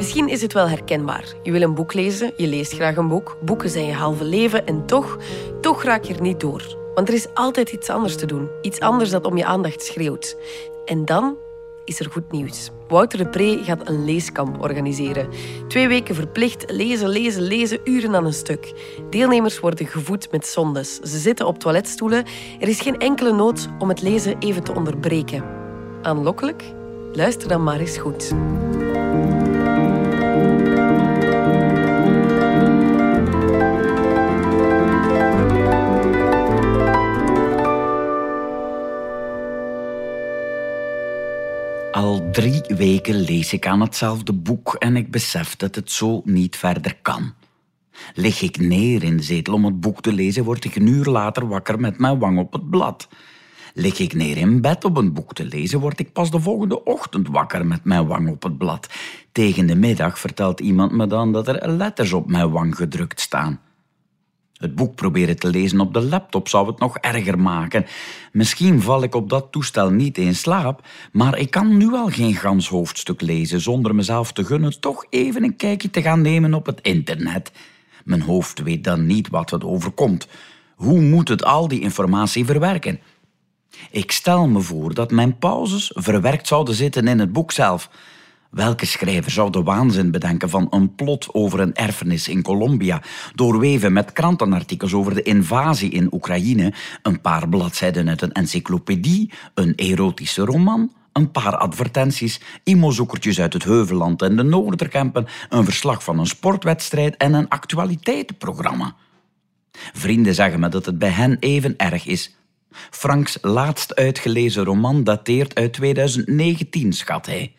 Misschien is het wel herkenbaar. Je wil een boek lezen, je leest graag een boek. Boeken zijn je halve leven en toch, toch raak je er niet door. Want er is altijd iets anders te doen. Iets anders dat om je aandacht schreeuwt. En dan is er goed nieuws. Wouter de Pre gaat een leeskamp organiseren. Twee weken verplicht lezen, lezen, lezen, uren aan een stuk. Deelnemers worden gevoed met zondes. Ze zitten op toiletstoelen. Er is geen enkele nood om het lezen even te onderbreken. Aanlokkelijk? Luister dan maar eens goed. Al drie weken lees ik aan hetzelfde boek en ik besef dat het zo niet verder kan. Lig ik neer in de zetel om het boek te lezen, word ik een uur later wakker met mijn wang op het blad. Lig ik neer in bed om een boek te lezen, word ik pas de volgende ochtend wakker met mijn wang op het blad. Tegen de middag vertelt iemand me dan dat er letters op mijn wang gedrukt staan. Het boek proberen te lezen op de laptop zou het nog erger maken. Misschien val ik op dat toestel niet in slaap, maar ik kan nu al geen gans hoofdstuk lezen zonder mezelf te gunnen toch even een kijkje te gaan nemen op het internet. Mijn hoofd weet dan niet wat het overkomt. Hoe moet het al die informatie verwerken? Ik stel me voor dat mijn pauzes verwerkt zouden zitten in het boek zelf. Welke schrijver zou de waanzin bedenken van een plot over een erfenis in Colombia, doorweven met krantenartikels over de invasie in Oekraïne, een paar bladzijden uit een encyclopedie, een erotische roman, een paar advertenties, imozoekertjes uit het Heuvelland en de Noorderkempen, een verslag van een sportwedstrijd en een actualiteitenprogramma. Vrienden zeggen me dat het bij hen even erg is. Franks laatst uitgelezen roman dateert uit 2019, schat hij.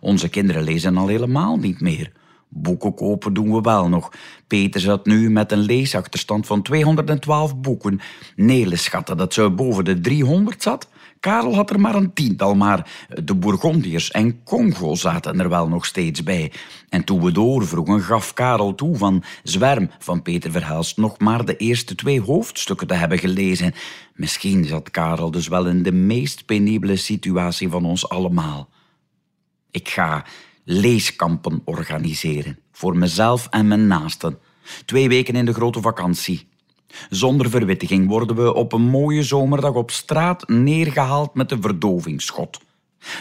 Onze kinderen lezen al helemaal niet meer. Boeken kopen doen we wel nog. Peter zat nu met een leesachterstand van 212 boeken. Nele schatte dat ze boven de 300 zat. Karel had er maar een tiental, maar de Bourgondiërs en Congo zaten er wel nog steeds bij. En toen we doorvroegen, gaf Karel toe van Zwerm van Peter Verhelst nog maar de eerste twee hoofdstukken te hebben gelezen. Misschien zat Karel dus wel in de meest penibele situatie van ons allemaal. Ik ga leeskampen organiseren voor mezelf en mijn naasten. Twee weken in de grote vakantie. Zonder verwittiging worden we op een mooie zomerdag op straat neergehaald met een verdovingsschot.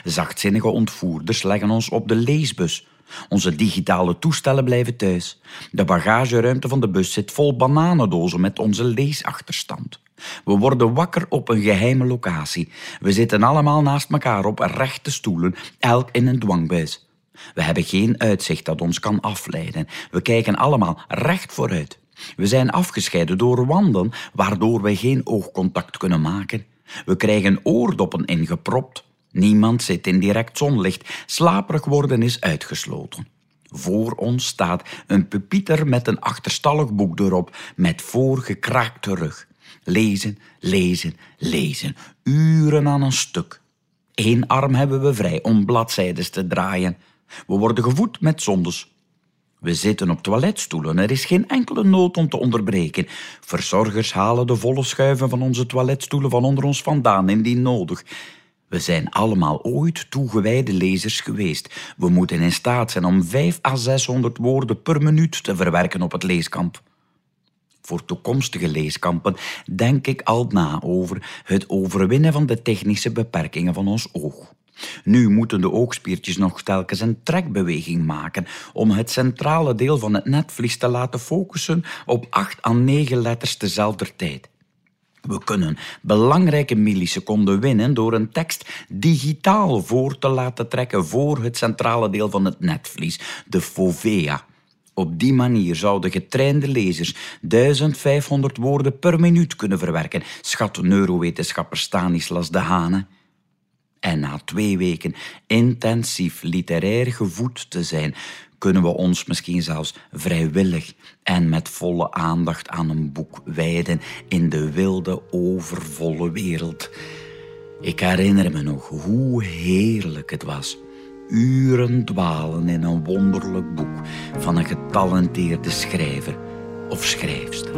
Zachtzinnige ontvoerders leggen ons op de leesbus. Onze digitale toestellen blijven thuis. De bagageruimte van de bus zit vol bananendozen met onze leesachterstand. We worden wakker op een geheime locatie. We zitten allemaal naast elkaar op rechte stoelen, elk in een dwangbuis. We hebben geen uitzicht dat ons kan afleiden. We kijken allemaal recht vooruit. We zijn afgescheiden door wanden, waardoor wij geen oogcontact kunnen maken. We krijgen oordoppen ingepropt. Niemand zit in direct zonlicht. Slaperig worden is uitgesloten. Voor ons staat een pupieter met een achterstallig boek erop, met voorgekraakte rug. Lezen, lezen, lezen. Uren aan een stuk. Eén arm hebben we vrij om bladzijden te draaien. We worden gevoed met zondes. We zitten op toiletstoelen. Er is geen enkele nood om te onderbreken. Verzorgers halen de volle schuiven van onze toiletstoelen van onder ons vandaan indien nodig. We zijn allemaal ooit toegewijde lezers geweest. We moeten in staat zijn om 5 à 600 woorden per minuut te verwerken op het leeskamp. Voor toekomstige leeskampen denk ik al na over het overwinnen van de technische beperkingen van ons oog. Nu moeten de oogspiertjes nog telkens een trekbeweging maken om het centrale deel van het netvlies te laten focussen op 8 à 9 letters tezelfde tijd. We kunnen belangrijke milliseconden winnen door een tekst digitaal voor te laten trekken voor het centrale deel van het netvlies, de fovea. Op die manier zouden getrainde lezers 1500 woorden per minuut kunnen verwerken, schat neurowetenschapper Stanislas de Hane. En na twee weken intensief literair gevoed te zijn, kunnen we ons misschien zelfs vrijwillig en met volle aandacht aan een boek wijden in de wilde, overvolle wereld. Ik herinner me nog hoe heerlijk het was. Uren dwalen in een wonderlijk boek van een getalenteerde schrijver of schrijfster.